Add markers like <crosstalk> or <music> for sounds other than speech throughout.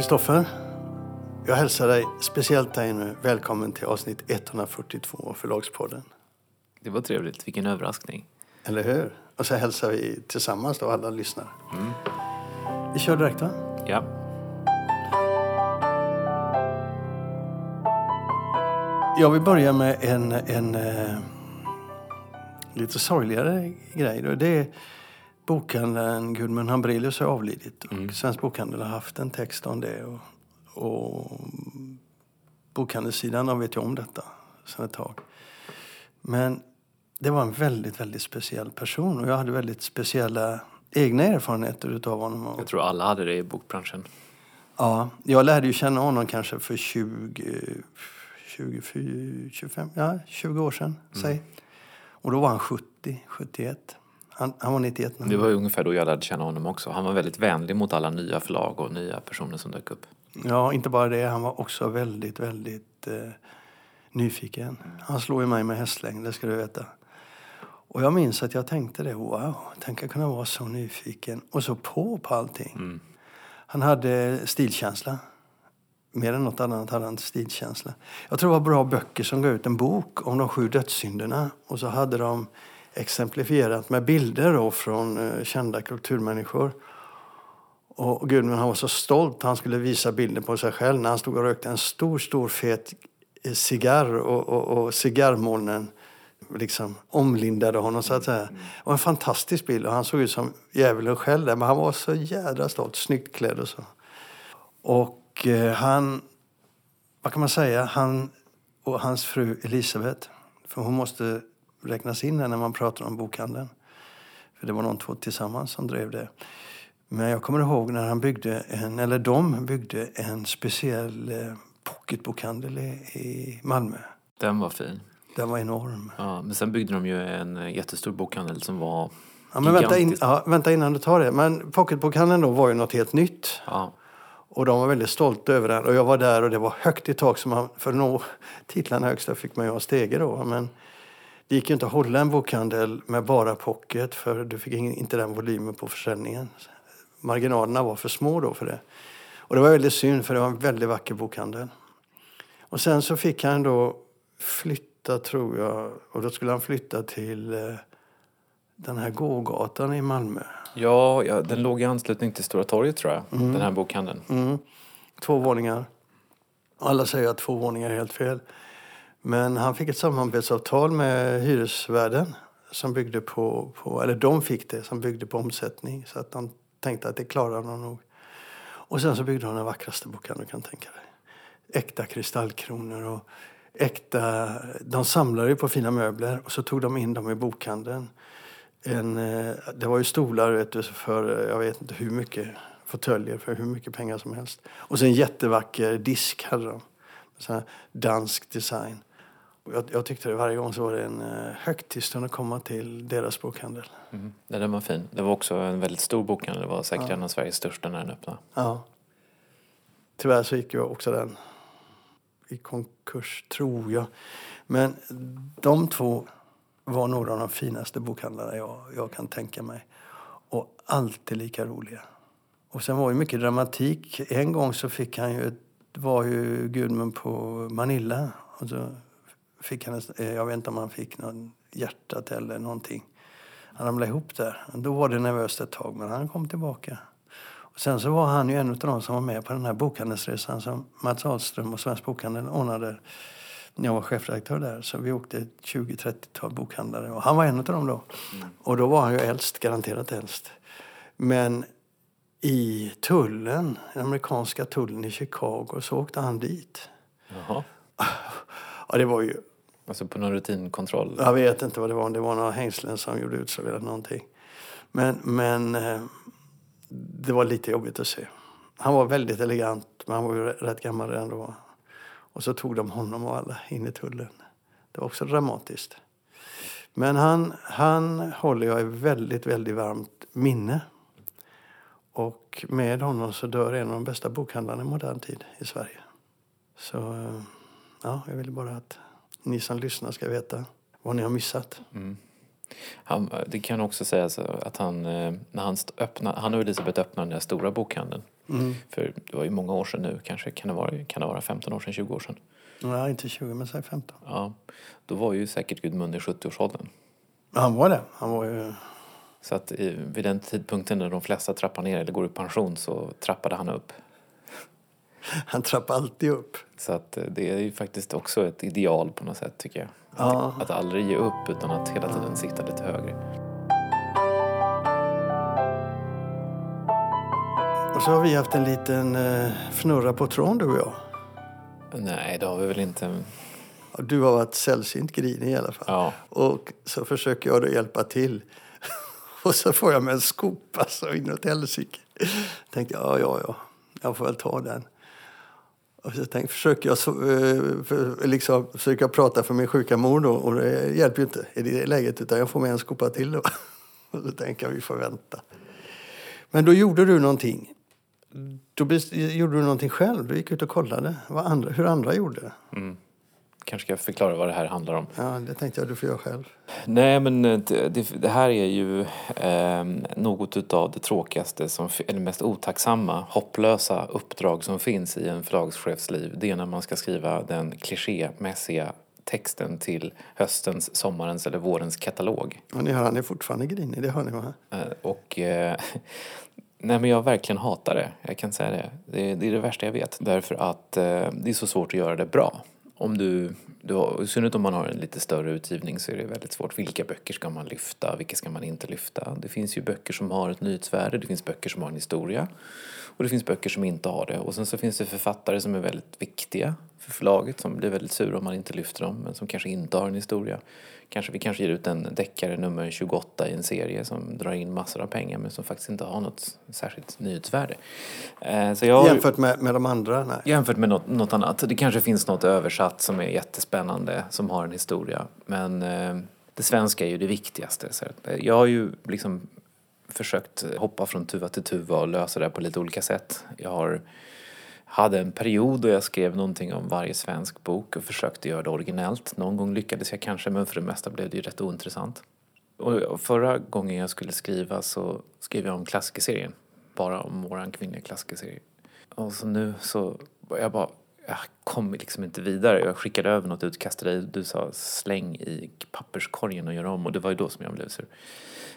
Kristoffer, jag hälsar dig, speciellt dig nu, välkommen till avsnitt 142 av Förlagspodden. Det var trevligt. Vilken överraskning. Eller hur? Och så hälsar vi tillsammans då, alla lyssnar. Vi kör direkt va? Ja. Jag vill börja med en, en eh, lite sorgligare grej. Då. Det är bokhandeln Gudmund Hambrelius har avlidit. Och Svensk Bokhandel har haft en text om det. Och, och bokhandelssidan de vet ju om detta sedan ett tag. Men det var en väldigt, väldigt speciell person. Och jag hade väldigt speciella egna erfarenheter utav honom. Och- Jag tror alla hade det i bokbranschen. Ja, jag lärde ju känna honom kanske för 20, 24, 25, ja 20 år sedan, säg. Och då var han 70, 71. Han, han var 91 nu. Det var ungefär då jag lärde känna honom också. Han var väldigt vänlig mot alla nya förlag och nya personer som dök upp. Ja, inte bara det. Han var också väldigt, väldigt eh, nyfiken. Han slog ju mig med hästlängd, det ska du veta. Och jag minns att jag tänkte det, wow, tänk att kunna vara så nyfiken och så på på allting. Han hade stilkänsla. Mer än något annat hade han stilkänsla. Jag tror det var bra böcker som gav ut en bok om de sju dödssynderna. Och så hade de exemplifierat med bilder då från eh, kända kulturmänniskor. Och Gudmund han var så stolt. Han skulle visa bilden på sig själv när han stod och rökte en stor, stor fet eh, cigarr och, och, och cigarrmolnen liksom omlindade honom så att säga. Det en fantastisk bild och han såg ut som djävulen själv där, men han var så jädra stolt, snyggt klädd och så. Och eh, han, vad kan man säga, han och hans fru Elisabeth, för hon måste räknas in när man pratar om bokhandeln. För det var de två tillsammans som drev det. Men jag kommer ihåg när han byggde en, eller de byggde en speciell eh, pocketbokhandel i, Malmö. Den var fin. Den var enorm. Ja, men sen byggde de ju en eh, jättestor bokhandel som var Ja, men vänta, in, ja, vänta innan du tar det. Men pocketbokhandeln då var ju något helt nytt. Ja, Och de var väldigt stolta över den. Och jag var där och det var högt i tak. Så man, för att nå titlarna högst fick man ju ha stege då. Men det gick inte att hålla en bokhandel med bara pocket. För du fick inte den volymen på försäljningen. Marginalerna var för små då för det. Och det var väldigt synd för det var en väldigt vacker bokhandel. Och sen så fick han då flytta tror jag. Och då skulle han flytta till eh, den här gågatan i Malmö. ja, ja den låg i anslutning till Stora torget tror jag. Den här bokhandeln. Mm. Två våningar. Alla säger att två våningar är helt fel. Men han fick ett samarbetsavtal med hyresvärden som byggde på, på, eller de fick det, som byggde på omsättning. Så att de tänkte att det klarar de nog. Och sen så byggde de den vackraste bokhandeln du kan tänka dig. Äkta kristallkronor och äkta... De samlade ju på fina möbler och så tog de in dem i bokhandeln. En, eh, det var ju stolar vet du, för eh, jag vet inte hur mycket fåtöljer för hur mycket pengar som helst. Och sen en jättevacker disk hade de. Sån här dansk design. Jag, jag tyckte det varje gång så var det en eh, högtidsstund att komma till deras bokhandel. Mm. Ja, den var fin. Det var också en väldigt stor bokhandel. Det var säkert en av Sveriges största när den öppnade. Ja. Tyvärr så gick ju också den i konkurs, tror jag. Men de två var några av de finaste bokhandlarna jag, jag kan tänka mig. Och alltid lika roliga. Och sen var det mycket dramatik. En gång så fick han ju, var ju Gudmund på Manilla. Och så fick han, eh, jag vet inte om han fick någon hjärtat eller någonting. Han ramlade ihop där. Då var det nervöst ett tag, men han kom tillbaka. Och sen så var han ju en av de som var med på den här bokhandelsresan som Mats Ahlström och Svensk Bokhandel ordnade när jag var chefredaktör där. Så vi åkte ett 20-30-tal bokhandlare och han var en av dem då. Och då var han ju äldst, garanterat äldst. Men i tullen, den amerikanska tullen i Chicago, så åkte han dit. Jaha. Ja, det var ju Alltså på någon rutinkontroll. jag vet inte vad det var. om Det var några hängslen som gjorde ut sig eller någonting. Men, men eh, det var lite jobbigt att se. Han var väldigt elegant, men han var ju rätt gammal redan då. Och så tog de honom och alla in i tullen. Det var också dramatiskt. Men han, han håller jag i väldigt, väldigt varmt minne. Och med honom så dör en av de bästa bokhandlarna i modern tid i Sverige. Så eh, ja, jag ville bara att ni som lyssnar ska veta vad ni har missat. Mm. Han, det kan också sägas att han, eh, när han, öppna, han och Elisabeth öppnade den där stora bokhandeln. Mm. För det var ju många år sedan nu, kanske kan det vara, kan det vara 15 år sedan, 20 år sedan. Nej, inte 20, men säg 15. Ja, då var ju säkert Gudmund i 70-årsåldern. Han var det. Han var ju... Så att i, vid den tidpunkten när de flesta trappar ner eller går i pension så trappade han upp. Han trappade alltid upp. Så att eh, det är ju faktiskt också ett ideal på något sätt tycker jag. Ja. Att aldrig ge upp utan att hela tiden sikta lite högre. Och så har vi haft en liten eh, fnurra på tråden du och jag. Nej, det har vi väl inte. Du har varit sällsynt grinig i alla fall. Ja, Och så försöker jag då hjälpa till. <laughs> Och så får jag med en skopa så inåt helsike. Tänkte jag, ja, ja, ja, jag får väl ta den. Och så tänkte, försöker jag eh, för, liksom, försöker jag prata för min sjuka mor då, och det hjälper ju inte i det läget utan jag får med en skopa till då. <laughs> Och så tänker jag, vi får vänta. Men då gjorde du någonting. Då gjorde du någonting själv. Du gick ut och kollade vad andra, hur andra gjorde. Mm kanske ska jag förklara vad det här handlar om. Ja, det tänkte jag du får göra själv. Nej, men eh, det, det- här är ju eh, något utav det tråkigaste, som, eller mest otacksamma, hopplösa uppdrag som finns i en förlagschefs liv. Det är när man ska skriva den klichémässiga texten till höstens, sommarens eller vårens katalog. Och ni hör, han är fortfarande grinig, det hör ni va? Eh, och eh, <laughs> nej men jag verkligen hatar det, jag kan säga det. Det, det är det värsta jag vet. Därför att eh, det är så svårt att göra det bra. Om du, du har, I synnerhet om man har en lite större utgivning så är det väldigt svårt. Vilka böcker ska man lyfta? Vilka ska man inte lyfta? Det finns ju böcker som har ett nyhetsvärde, det finns böcker som har en historia. Och det finns böcker som inte har det. Och sen så finns det författare som är väldigt viktiga för förlaget som blir väldigt sura om man inte lyfter dem men som kanske inte har en historia. Kanske vi kanske ger ut en deckare nummer 28 i en serie som drar in massor av pengar men som faktiskt inte har något särskilt nyhetsvärde. Eh, så jag, Jämfört med, med de andra? Nej. Jämfört med något, något annat. Det kanske finns något översatt som är jättespännande, som har en historia. Men eh, det svenska är ju det viktigaste. Så eh, jag har ju liksom försökt hoppa från tuva till tuva och lösa det på lite olika sätt. Jag har, hade en period då jag skrev någonting om varje svensk bok och försökte göra det originellt. Någon gång lyckades jag kanske, men för det mesta blev det ju rätt ointressant. Och förra gången jag skulle skriva så skrev jag om klassikerserien. Bara om våran kvinnliga klassikerserie. Och så nu så, jag bara, jag kom liksom inte vidare. Jag skickade över något utkast till dig. Du sa släng i papperskorgen och gör om. Och det var ju då som jag blev sur.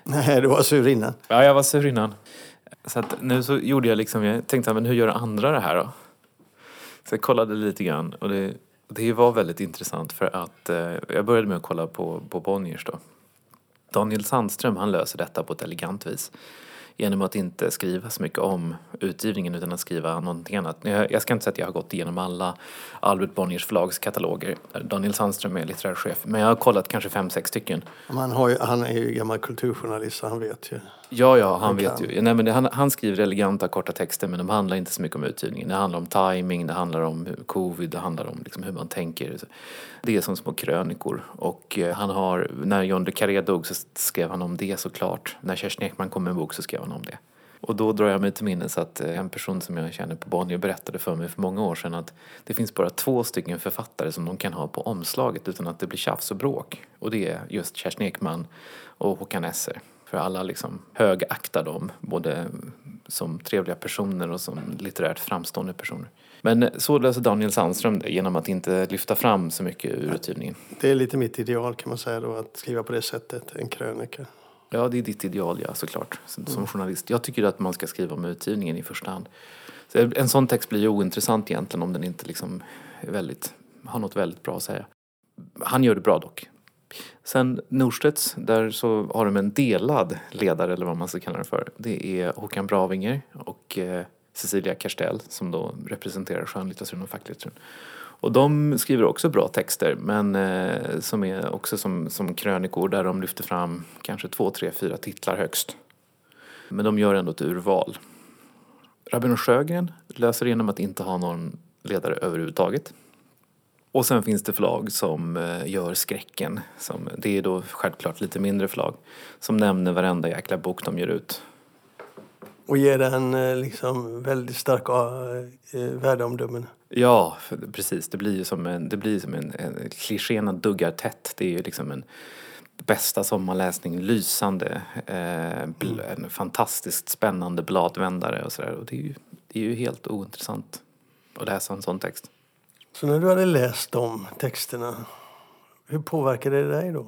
Nej, du var sur innan. Ja, jag var sur innan. Så att nu så gjorde jag liksom, jag tänkte men hur gör andra det här då? Så jag kollade lite grann och det, det var väldigt intressant för att eh, jag började med att kolla på, på Bonniers då. Daniel Sandström han löser detta på ett elegant vis genom att inte skriva så mycket om utgivningen utan att skriva någonting annat. Jag, ska inte säga att jag har gått igenom alla Albert Bonniers förlagskataloger Daniel Sandström är litterär chef men jag har kollat kanske fem, sex stycken. Man har ju, han är ju gammal kulturjournalist så han vet ju. Ja, ja, han Han vet kan. ju. Nej, men han, han skriver eleganta korta texter men de handlar inte så mycket om utgivningen. Det handlar om timing, det handlar om covid, det handlar om liksom hur man tänker. Det är som små krönikor. Och eh, han har, när John le Carré dog så skrev han om det såklart. När Kerstin Ekman kom med en bok så skrev han om det. Och då drar jag mig till minnes att eh, en person som jag känner på Bonnier berättade för mig för många år sedan att det finns bara två stycken författare som de kan ha på omslaget utan att det blir tjafs och bråk. Och det är just Kerstin Ekman och Håkan Esser. För alla liksom högaktar dem, både som trevliga personer och som litterärt framstående personer. Men så löser Daniel Sandström det genom att inte lyfta fram så mycket ur utgivningen. Det är lite mitt ideal kan man säga då, att skriva på det sättet, en krönika. Ja, det är ditt ideal, ja, såklart, som, som journalist. Jag tycker att man ska skriva om utgivningen i första hand. Så en sån text blir ju ointressant egentligen om den inte liksom är väldigt, har något väldigt bra att säga. Han gör det bra dock. Sen Norstedts, där så har de en delad ledare eller vad man ska kalla det för. Det är Håkan Bravinger och eh, Cecilia Karstell som då representerar skönlitteraturen och facklitteraturen. Och de skriver också bra texter men eh, som är också som, som krönikor där de lyfter fram kanske två, tre, fyra titlar högst. Men de gör ändå ett urval. Rabin Sjögren löser genom att inte ha någon ledare överhuvudtaget. Och sen finns det förlag som eh, gör skräcken. Som, det är då självklart lite mindre förlag. Som nämner varenda jäkla bok de ger ut. Och ger den eh, liksom väldigt starka eh, värdeomdömen. Ja, precis. Det blir ju som en, det blir som en, en klichéerna duggar tätt. Det är ju liksom en bästa sommarläsning, lysande, eh, bl- Mm. en fantastiskt spännande bladvändare och sådär. Och det är, ju, det är ju helt ointressant att läsa en sån text. Så när du hade läst de texterna, hur påverkade det dig då?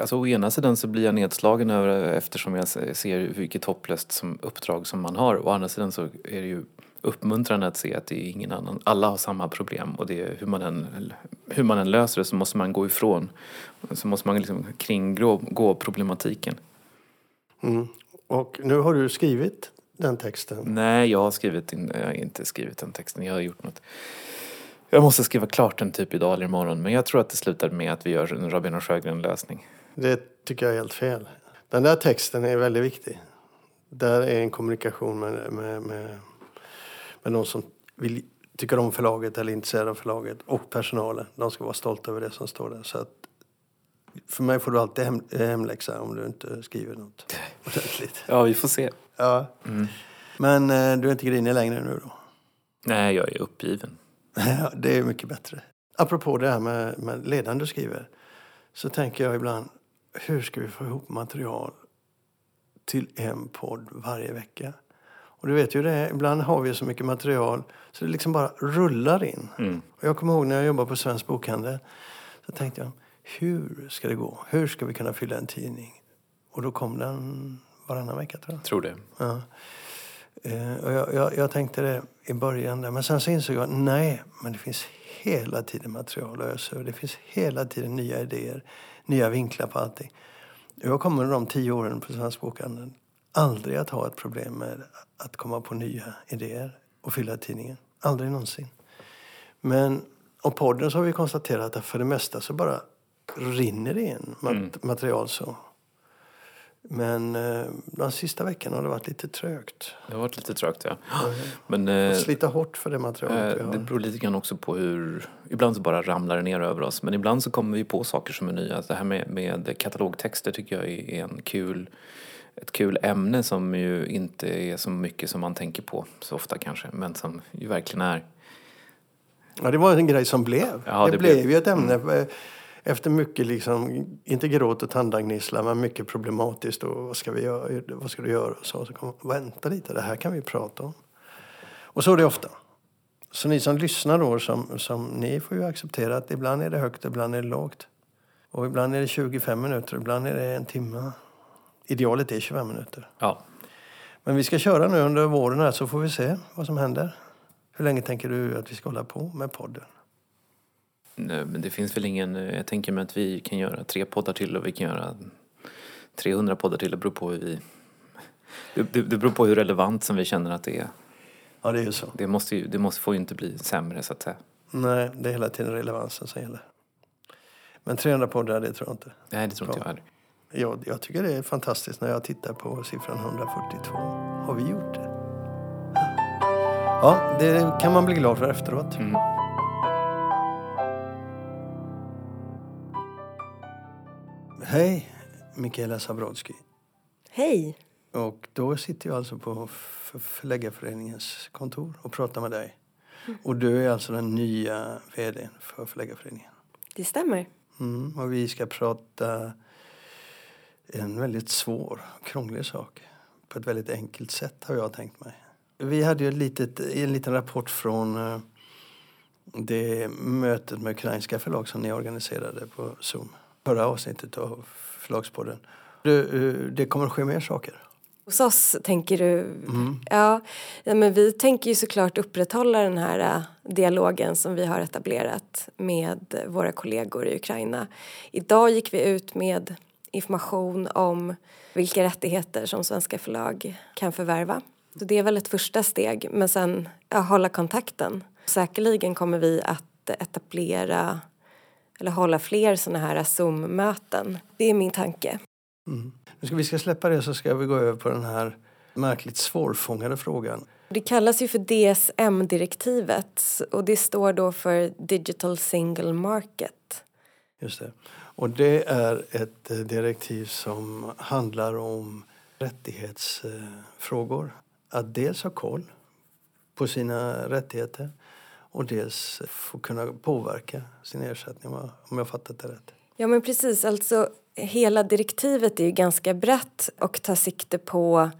Alltså å ena sidan så blir jag nedslagen över eftersom jag se- ser vilket hopplöst som uppdrag som man har. Å andra sidan så är det ju uppmuntrande att se att det är ingen annan, alla har samma problem och det är hur man än, hur man än löser det så måste man gå ifrån, så måste man liksom kringgå gå problematiken. Mm. Och nu har du skrivit den texten. Nej, jag har skrivit, in, jag har inte skrivit den texten, jag har gjort något. Jag måste skriva klart den typ idag eller imorgon men jag tror att det slutar med att vi gör en Robin och Sjögren-lösning. Det tycker jag är helt fel. Den där texten är väldigt viktig. Där är en kommunikation med, med, med, med någon som vill, tycker om förlaget eller är intresserad av förlaget och personalen. De ska vara stolta över det som står där. Så att, för mig får du alltid hem, hemläxa om du inte skriver något <laughs> ordentligt. Ja, vi får se. Ja. Men eh, du är inte grinig längre nu då? Nej, jag är uppgiven. <laughs> Det är mycket bättre. Apropå det här med, med du skriver så tänker jag ibland hur ska vi få ihop material till en podd varje vecka? Och du vet ju det, ibland har vi så mycket material så det liksom bara rullar in. Mm. Och jag kommer ihåg när jag jobbade på Svensk Bokhandel så tänkte jag hur ska det gå? Hur ska vi kunna fylla en tidning? Och då kom den varannan vecka tror jag. Tror det. Ja. Eh, och jag, jag, jag tänkte det i början där. Men sen så insåg jag nej, men det finns hela tiden material att ösa. Det finns hela tiden nya idéer, nya vinklar på allting. Jag kommer de tio åren på Svensk Bokhandel aldrig att ha ett problem med att komma på nya idéer och fylla tidningen. Aldrig någonsin. Men och podden så har vi konstaterat att för det mesta så bara rinner det in mat- material så. Men eh, de sista veckorna har det varit lite trögt. Det har varit lite trögt ja. Men eh, Slita hårt för det materialet eh, det beror lite grann också på hur... Ibland så bara ramlar det ner över oss. Men ibland så kommer vi på saker som är nya. Det här med, med katalogtexter tycker jag är en kul, ett kul ämne som ju inte är så mycket som man tänker på så ofta kanske. Men som ju verkligen är. Ja, det var en grej som blev. Ja, det, det blev ju ett ämne. eh, Efter mycket, liksom, inte gråt och tandagnissla, men mycket problematiskt. Och vad ska vi göra? Vad ska du göra? Och så, så kom, vänta lite, det här kan vi prata om. Och så är det ofta. Så ni som lyssnar då, som, som, ni får ju acceptera att ibland är det högt, ibland är det lågt. Och ibland är det 25 minuter, ibland är det en timme. Idealet är 25 minuter. Ja, Men vi ska köra nu under våren här så får vi se vad som händer. Hur länge tänker du att vi ska hålla på med podden? Men det finns väl ingen... eh, Jag tänker mig att vi kan göra tre poddar till och vi kan göra 300 poddar till. Det beror på hur vi... Det, det, beror på hur relevant som vi känner att det är. Ja, det är ju så. Det, måste ju, det måste, får ju inte bli sämre så att säga. Nej, det är hela tiden relevansen som gäller. Men 300 poddar, det tror jag inte. Nej, det tror inte jag heller. Jag, jag tycker det är fantastiskt när jag tittar på siffran 142. Har vi gjort det? Ja, det kan man bli glad för efteråt. Mm. Hej, Mikaela Zabrodski. Hej! Och då sitter jag alltså på Förläggarföreningens kontor och pratar med dig. Och du är alltså den nya vdn för Förläggarföreningen. Det stämmer. Mm, och vi ska prata en väldigt svår, krånglig sak på ett väldigt enkelt sätt har jag tänkt mig. Vi hade ju ett litet, en liten rapport från eh, det mötet med ukrainska förlag som ni organiserade på Zoom. Förra avsnittet av Förlagspodden. Du, eh, det kommer att ske mer saker. Hos oss tänker du... Mm. Ja, ja, men vi tänker ju såklart upprätthålla den här äh, dialogen som vi har etablerat med våra kollegor i Ukraina. Idag gick vi ut med information om vilka rättigheter som svenska förlag kan förvärva. Så det är väl ett första steg, men sen ja, hålla kontakten. Säkerligen kommer vi att etablera eller hålla fler sådana här Zoom-möten. Det är min tanke. Mm. Nu ska vi ska släppa det så ska vi gå över på den här märkligt svårfångade frågan. Det kallas ju för DSM-direktivet och det står då för Digital Single Market. Just det. Och det är ett eh, direktiv som handlar om rättighetsfrågor. Att dels ha koll på sina rättigheter och dels få kunna påverka sin ersättning om jag- fattat det rätt. Ja men precis, alltså hela direktivet är ju ganska brett och tar sikte på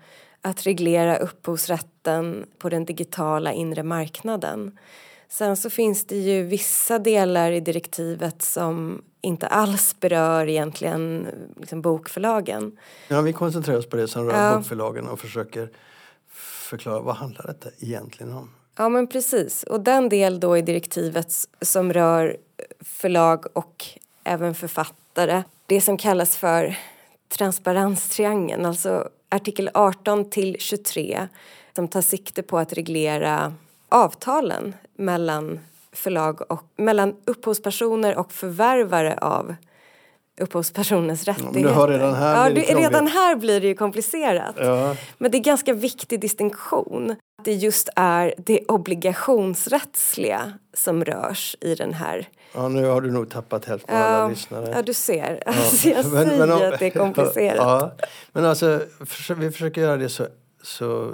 att reglera upphovsrätten på den digitala inre marknaden. Sen så finns det ju vissa delar i direktivet som inte alls berör egentligen liksom bokförlagen. Ja, vi koncentrerar oss på det som rör Ja. bokförlagen och försöker förklara vad handlar detta egentligen om. Ja men precis. Och den del då i direktivet som rör förlag och även författare. Det som kallas för transparenstriangeln, alltså artikel 18 till 23 som tar sikte på att reglera avtalen mellan förlag och mellan upphovspersoner och förvärvare av upphovspersonens rättigheter. du hör redan här ja, blir det redan här blir det ju komplicerat. Ja. Men det är ganska viktig distinktion. Att det just är det obligationsrättsliga som rörs i den här. ja, nu har du nog tappat hälften av alla lyssnare. ja du ser. <laughs> Alltså, jag Men- säger men om- att det är komplicerat. Ja, men alltså vi försöker göra det så, så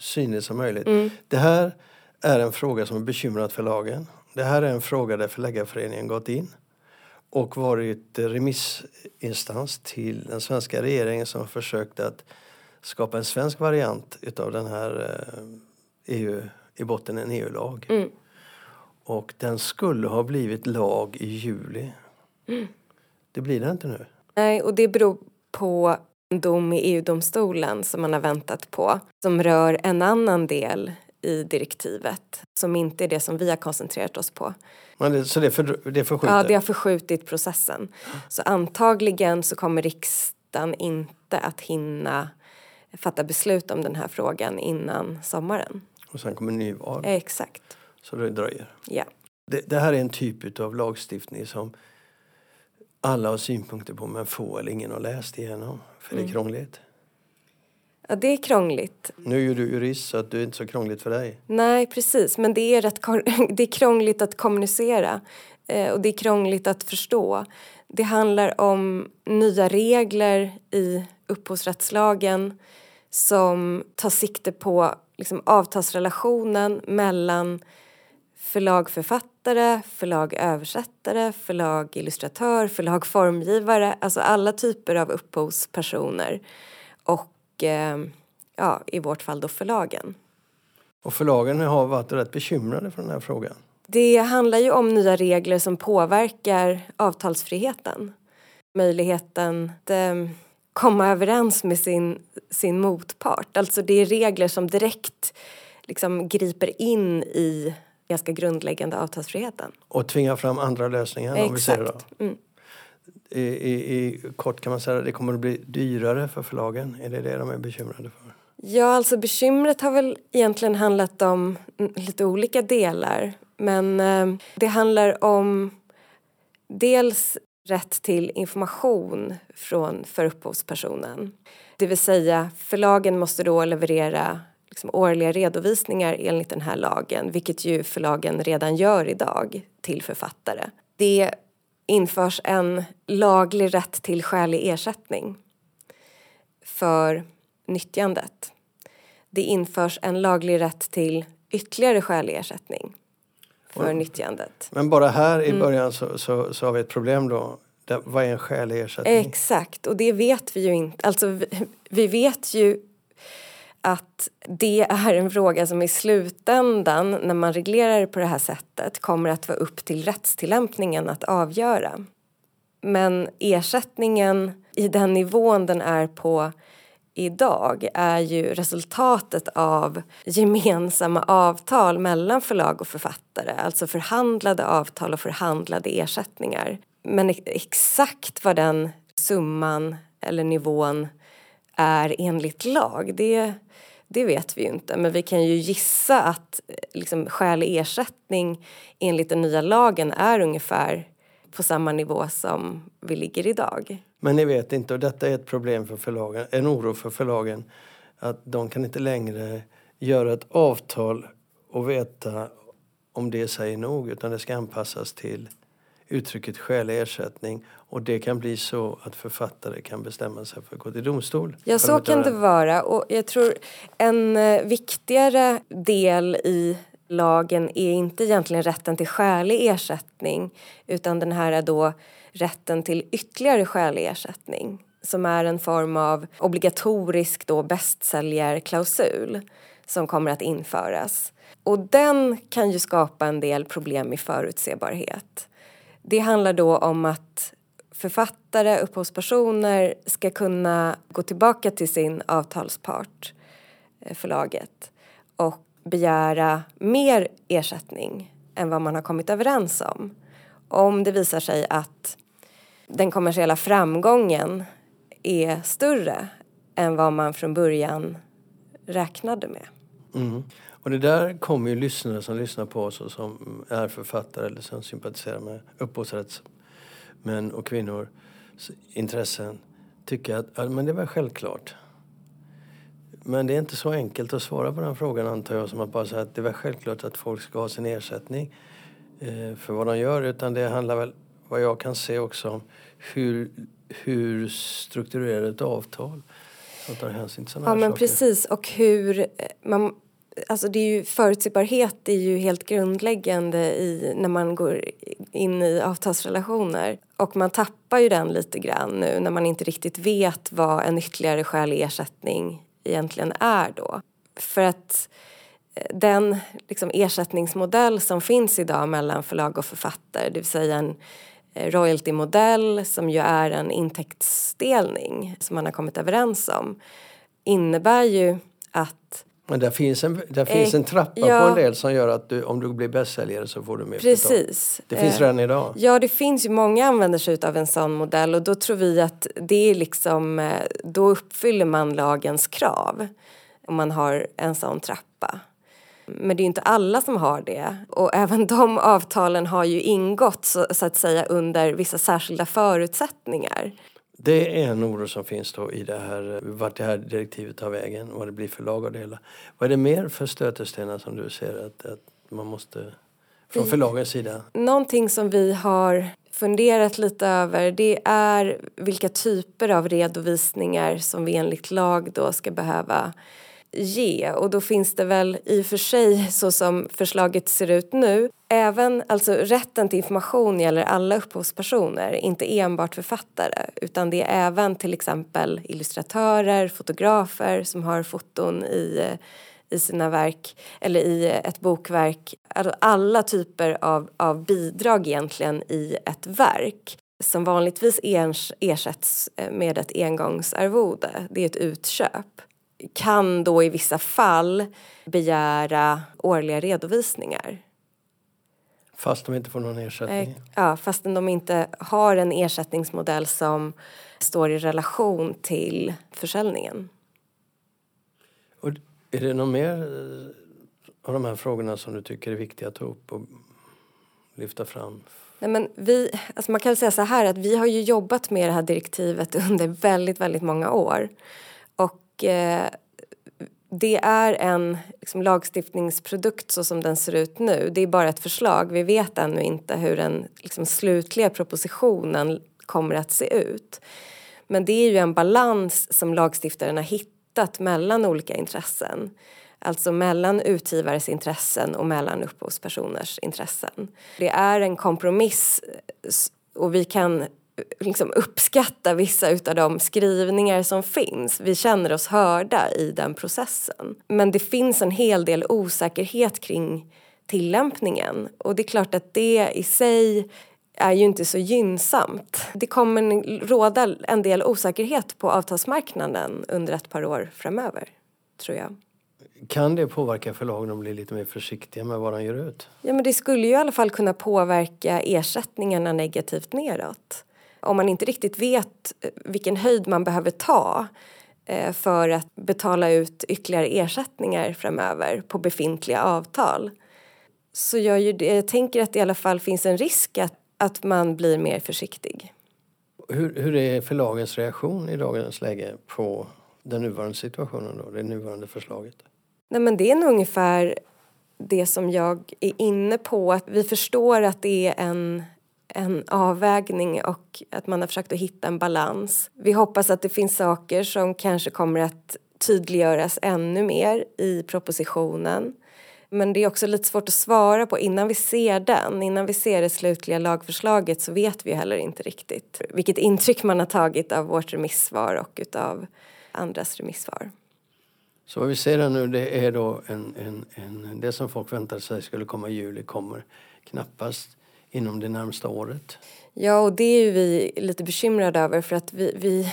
synligt som möjligt. Mm. Det här är en fråga som har bekymrat förlagen. Det här är en fråga där Förläggarföreningen gått in och varit remissinstans till den svenska regeringen som har försökt att skapa en svensk variant utav den här eh, EU, i botten en EU-lag. Mm. Och den skulle ha blivit lag i juli. Mm. Det blir den inte nu. Nej, och det beror på en dom i EU-domstolen som man har väntat på som rör en annan del i direktivet som inte är det som vi har koncentrerat oss på. Men så det, för, det förskjuter? Ja, det har förskjutit processen. Så antagligen så kommer riksdagen inte att hinna fatta beslut om den här frågan innan sommaren. Och sen kommer nyval, Exakt, så det dröjer. ja. Det, det här är en typ av lagstiftning som alla har synpunkter på men få eller ingen har läst igenom. För det är krångligt. Ja, det är krångligt. Nu är ju du jurist så att det är inte så krångligt för dig. Nej, precis. Men det är, rätt, <laughs> det är krångligt att kommunicera eh, och det är krångligt att förstå. Det handlar om nya regler i upphovsrättslagen som tar sikte på liksom, avtalsrelationen mellan förlag-författare, förlag-översättare, förlag-illustratör, förlag-formgivare, alltså alla typer av upphovspersoner och ja, i vårt fall då förlagen. Och förlagen har varit rätt bekymrade för den här frågan. Det handlar ju om nya regler som påverkar avtalsfriheten. Möjligheten att eh, komma överens med sin, sin motpart. Alltså det är regler som direkt liksom griper in i ganska grundläggande avtalsfriheten. Och tvingar fram andra lösningar om vi säger det. Exakt. Mm. I, i, I kort kan man säga att det kommer att bli dyrare för förlagen. Är det det de är bekymrade för? Ja, alltså bekymret har väl egentligen handlat om lite olika delar. Men eh, det handlar om dels rätt till information från för upphovspersonen. Det vill säga förlagen måste då leverera liksom, årliga redovisningar enligt den här lagen, vilket ju förlagen redan gör idag till författare. Det införs en laglig rätt till skälig ersättning för nyttjandet. Det införs en laglig rätt till ytterligare skälig ersättning för Oj. nyttjandet. Men bara här Mm. i början så, så, så har vi ett problem då. Vad är en skälig ersättning? Exakt, och det vet vi ju inte. Alltså, vi, vi vet ju att det är en fråga som i slutändan, när man reglerar det på det här sättet, kommer att vara upp till rättstillämpningen att avgöra. Men ersättningen i den nivån den är på idag är ju resultatet av gemensamma avtal mellan förlag och författare, alltså förhandlade avtal och förhandlade ersättningar. Men e- exakt vad den summan eller nivån är enligt lag, det, det vet vi ju inte. Men vi kan ju gissa att eh, liksom, skälig ersättning enligt den nya lagen är ungefär på samma nivå som vi ligger idag. Men ni vet inte, och detta är ett problem för förlagen, en oro för förlagen, att de kan inte längre göra ett avtal och veta om det säger nog, utan det ska anpassas till uttrycket skälig ersättning och det kan bli så att författare kan bestämma sig för att gå till domstol. Ja, så kan det vara. Och jag tror en eh, viktigare del i lagen är inte egentligen rätten till skälig ersättning utan den här då rätten till ytterligare skälig ersättning som är en form av obligatorisk då bästsäljarklausul som kommer att införas. Och den kan ju skapa en del problem i förutsebarhet. Det handlar då om att författare, upphovspersoner ska kunna gå tillbaka till sin avtalspart, eh, förlaget, och begära mer ersättning än vad man har kommit överens om. Om det visar sig att den kommersiella framgången är större än vad man från början räknade med. Mm. Och det där kommer ju lyssnare som lyssnar på oss och som är författare eller som sympatiserar med upphovsrätts upphovsrättsmän och kvinnor intressen tycka att ja, men det var självklart. Men det är inte så enkelt att svara på den frågan antar jag som att bara säga att det var självklart att folk ska ha sin ersättning eh, för vad de gör utan det handlar väl vad jag kan se också om hur, hur strukturerar ett avtal som tar hänsyn till sådana Ja men saker. precis och hur eh, man Alltså det är ju, förutsägbarhet är ju helt grundläggande i, när man går in i avtalsrelationer. Och man tappar ju den lite grann nu när man inte riktigt vet vad en ytterligare skälig ersättning egentligen är då. För att eh, den liksom, ersättningsmodell som finns idag mellan förlag och författare, det vill säga en eh, royaltymodell som ju är en intäktsdelning som man har kommit överens om innebär ju att men där finns en, där finns Eh, en trappa ja. på en del som gör att du, om du blir bästsäljare så får du mer betalt. Precis. Det finns Eh, redan idag. Ja, det finns ju många använder sig av en sån modell och då tror vi att det är liksom, eh, då uppfyller man lagens krav om man har en sån trappa. Men det är inte alla som har det och även <laughs> de avtalen har ju ingått så, så att säga under vissa särskilda förutsättningar. Det är en oro som finns då i det här, vart det här direktivet tar vägen, vad det blir för lag av det hela. Vad är det mer för stötestenar som du ser att, att man måste, från förlagens sida? Någonting som vi har funderat lite över det är vilka typer av redovisningar som vi enligt lag då ska behöva ge. Och då finns det väl i och för sig så som förslaget ser ut nu även alltså rätten till information gäller alla upphovspersoner inte enbart författare. Utan det är även till exempel illustratörer, fotografer som har foton i eh, i sina verk eller i ett bokverk. Alltså alla typer av, av bidrag egentligen i ett verk som vanligtvis ers, ersätts eh, med ett engångsarvode, det är ett utköp kan då i vissa fall begära årliga redovisningar. Fast de inte får någon ersättning? Eh, Ja, fastän de inte har en ersättningsmodell som står i relation till försäljningen. Och är det något mer eh, av de här frågorna som du tycker är viktiga att ta upp och lyfta fram? Nej, men vi, alltså man kan säga så här att vi har ju jobbat med det här direktivet <laughs> under väldigt, väldigt många år. Och eh, det är en liksom, lagstiftningsprodukt så som den ser ut nu. Det är bara ett förslag. Vi vet ännu inte hur den liksom, slutliga propositionen kommer att se ut. Men det är ju en balans som lagstiftaren har hittat mellan olika intressen. Alltså mellan utgivares intressen och mellan upphovspersoners intressen. Det är en kompromiss eh, och vi kan liksom uppskatta vissa utav de skrivningar som finns. Vi känner oss hörda i den processen. Men det finns en hel del osäkerhet kring tillämpningen och det är klart att det i sig är ju inte så gynnsamt. Det kommer råda en del osäkerhet på avtalsmarknaden under ett par år framöver, tror jag. Kan det påverka förlagen att bli lite mer försiktiga med vad de ger ut? Ja, men det skulle ju i alla fall kunna påverka ersättningarna negativt neråt. Om man inte riktigt vet eh, vilken höjd man behöver ta eh, för att betala ut ytterligare ersättningar framöver på befintliga avtal så gör ju det, jag tänker att det i alla fall finns en risk att, att man blir mer försiktig. Hur, hur är förlagens reaktion i dagens läge på den nuvarande situationen då, det nuvarande förslaget? Nej, men det är nog ungefär det som jag är inne på. Att vi förstår att det är en, en avvägning och att man har försökt att hitta en balans. Vi hoppas att det finns saker som kanske kommer att tydliggöras ännu mer i propositionen. Men det är också lite svårt att svara på innan vi ser den. Innan vi ser det slutliga lagförslaget så vet vi heller inte riktigt vilket intryck man har tagit av vårt remissvar och utav andras remissvar. Så vad vi ser här nu det är då en, en, en, det som folk väntade sig skulle komma i juli kommer knappast inom det närmsta året. Ja, och det är vi lite bekymrade över för att vi, vi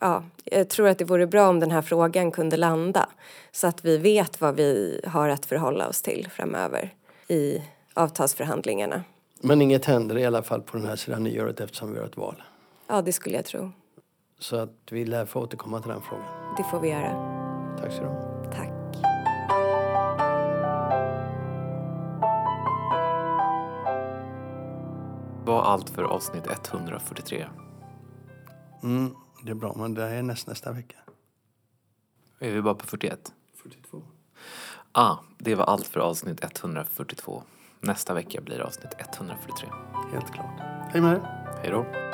ja, jag tror att det vore bra om den här frågan kunde landa så att vi vet vad vi har att förhålla oss till framöver i avtalsförhandlingarna. Men inget händer i alla fall på den här sidan nyåret eftersom vi har ett val. Ja, det skulle jag tro. Så att vi lär få återkomma till den frågan. Det får vi göra. Tack så du var allt för avsnitt 143. Mm, det är bra, men det är näst, nästa vecka. Är vi bara på 41? 42. Ah, det var allt för avsnitt 142. Nästa vecka blir avsnitt 143. Helt klart. Hej med er. Hej då.